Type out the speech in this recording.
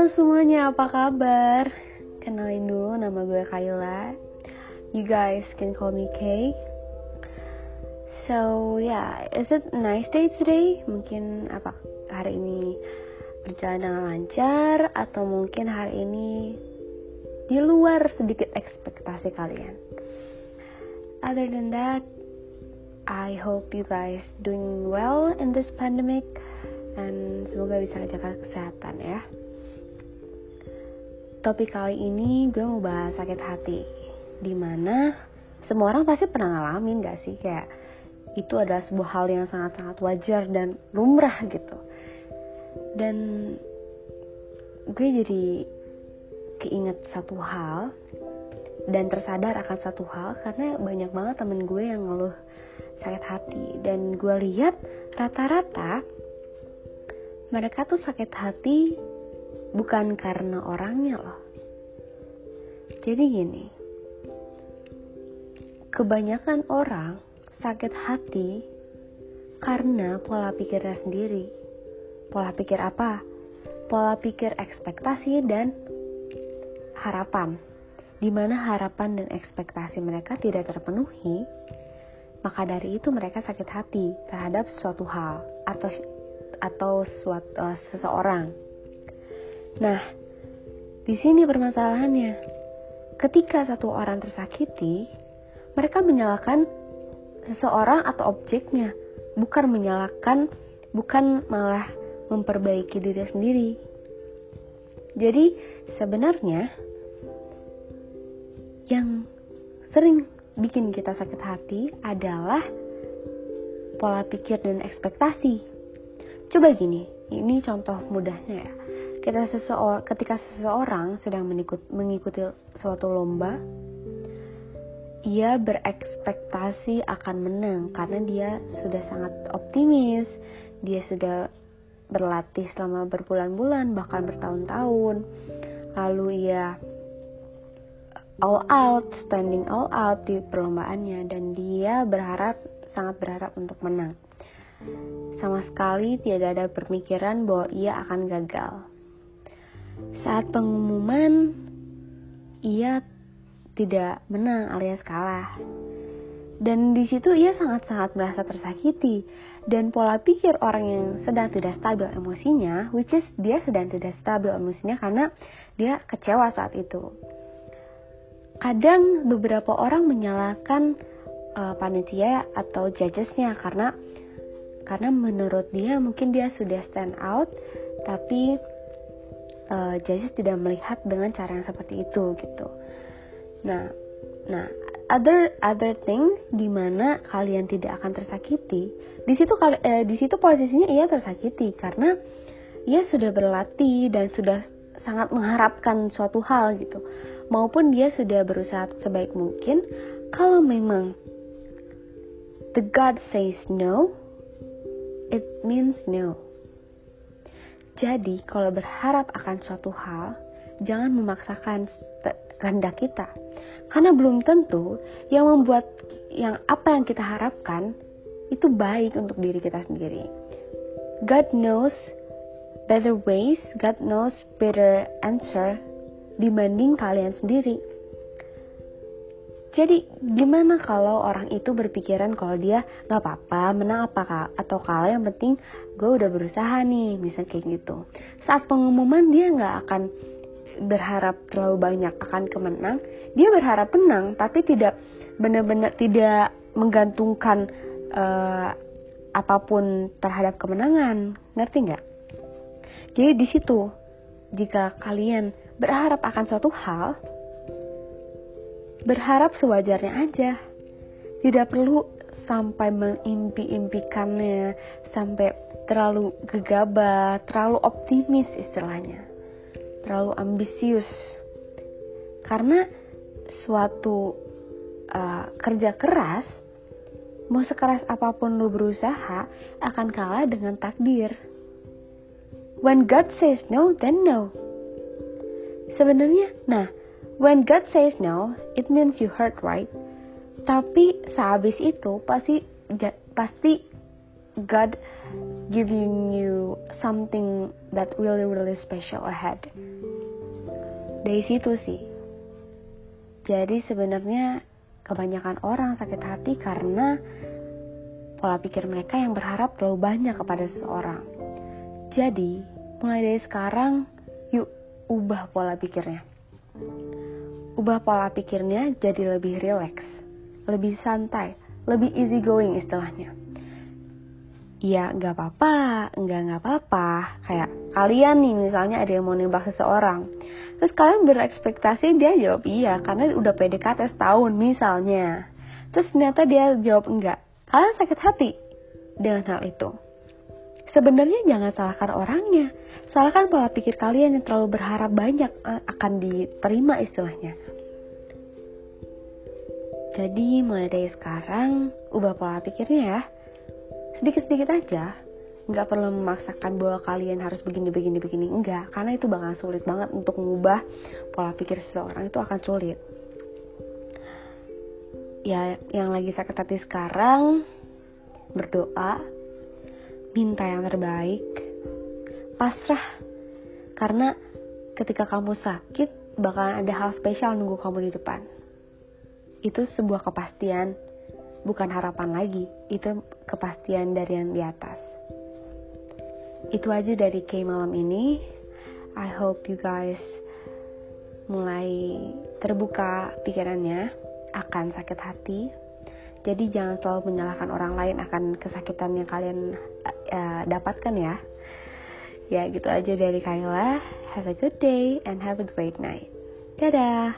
Halo semuanya, apa kabar? Kenalin dulu nama gue Kayla. You guys can call me Kay. So yeah, is it a nice day today? Mungkin apa hari ini berjalan dengan lancar atau mungkin hari ini di luar sedikit ekspektasi kalian. Other than that, I hope you guys doing well in this pandemic dan semoga bisa jaga kesehatan ya. Topik kali ini gue mau bahas sakit hati. Di mana semua orang pasti pernah ngalamin gak sih kayak itu adalah sebuah hal yang sangat-sangat wajar dan lumrah gitu. Dan gue jadi keinget satu hal dan tersadar akan satu hal karena banyak banget temen gue yang ngeluh sakit hati dan gue lihat rata-rata mereka tuh sakit hati bukan karena orangnya loh. Jadi gini, kebanyakan orang sakit hati karena pola pikirnya sendiri. Pola pikir apa? Pola pikir ekspektasi dan harapan. Di mana harapan dan ekspektasi mereka tidak terpenuhi, maka dari itu mereka sakit hati terhadap suatu hal atau atau suatu uh, seseorang. Nah, di sini permasalahannya. Ketika satu orang tersakiti, mereka menyalahkan seseorang atau objeknya, bukan menyalahkan, bukan malah memperbaiki diri sendiri. Jadi, sebenarnya yang sering bikin kita sakit hati adalah pola pikir dan ekspektasi. Coba gini, ini contoh mudahnya ya kita seseorang ketika seseorang sedang mengikuti suatu lomba ia berekspektasi akan menang karena dia sudah sangat optimis. Dia sudah berlatih selama berbulan-bulan bahkan bertahun-tahun. Lalu ia all out standing all out di perlombaannya dan dia berharap sangat berharap untuk menang. Sama sekali tidak ada pemikiran bahwa ia akan gagal saat pengumuman, ia tidak menang alias kalah. Dan di situ ia sangat-sangat merasa tersakiti dan pola pikir orang yang sedang tidak stabil emosinya, which is dia sedang tidak stabil emosinya karena dia kecewa saat itu. Kadang beberapa orang menyalahkan uh, panitia atau judgesnya karena karena menurut dia mungkin dia sudah stand out tapi uh, judges tidak melihat dengan cara yang seperti itu gitu. Nah, nah other other thing di mana kalian tidak akan tersakiti, di situ eh, di situ posisinya ia tersakiti karena ia sudah berlatih dan sudah sangat mengharapkan suatu hal gitu. Maupun dia sudah berusaha sebaik mungkin kalau memang the God says no, it means no. Jadi, kalau berharap akan suatu hal, jangan memaksakan kehendak kita. Karena belum tentu yang membuat yang apa yang kita harapkan itu baik untuk diri kita sendiri. God knows better ways, God knows better answer dibanding kalian sendiri. Jadi gimana kalau orang itu berpikiran kalau dia nggak apa-apa menang apa atau kalau yang penting gue udah berusaha nih misal kayak gitu. Saat pengumuman dia nggak akan berharap terlalu banyak akan kemenang, dia berharap menang tapi tidak benar-benar tidak menggantungkan uh, apa pun terhadap kemenangan, ngerti nggak? Jadi di situ jika kalian berharap akan suatu hal, berharap sewajarnya aja. Tidak perlu sampai mengimpi-impikannya, sampai terlalu gegabah, terlalu optimis istilahnya. Terlalu ambisius. Karena suatu uh, kerja keras, mau sekeras apa pun lu berusaha, akan kalah dengan takdir. When God says no, then no. Sebenarnya, nah, When God says no, it means you hurt, right? Tapi sehabis itu pasti pasti God giving you something that really really special ahead. Dari situ sih. Jadi sebenarnya kebanyakan orang sakit hati karena pola pikir mereka yang berharap terlalu banyak kepada seseorang. Jadi, mulai dari sekarang, yuk ubah pola pikirnya. Ubah pola pikirnya jadi lebih rileks, lebih santai, lebih easy going istilahnya ya nggak apa-apa, nggak nggak apa-apa. Kayak kalian nih misalnya ada yang mau nembak seseorang, terus kalian berekspektasi dia jawab iya karena udah PDKT setahun misalnya. Terus ternyata dia jawab enggak. Kalian sakit hati dengan hal itu. Sebenarnya jangan salahkan orangnya, salahkan pola pikir kalian yang terlalu berharap banyak eh, akan diterima istilahnya. Jadi mulai dari sekarang ubah pola pikirnya ya. Sedikit-sedikit aja. Nggak perlu memaksakan bahwa kalian harus begini begini begini. Enggak karena itu bakal sulit banget untuk mengubah pola pikir seseorang. Itu akan sulit. Ya yang lagi sakit hati sekarang berdoa minta yang terbaik pasrah karena ketika kamu sakit bakalan ada hal spesial nunggu kamu di depan itu sebuah kepastian bukan harapan lagi, itu kepastian dari yang di atas. Itu aja dari K malam ini. I hope you guys mulai terbuka pikirannya akan sakit hati. Jadi jangan selalu menyalahkan orang lain akan kesakitan yang kalian uh, dapatkan ya. Ya gitu aja dari Kayla. Have a good day and have a great night. Dadah.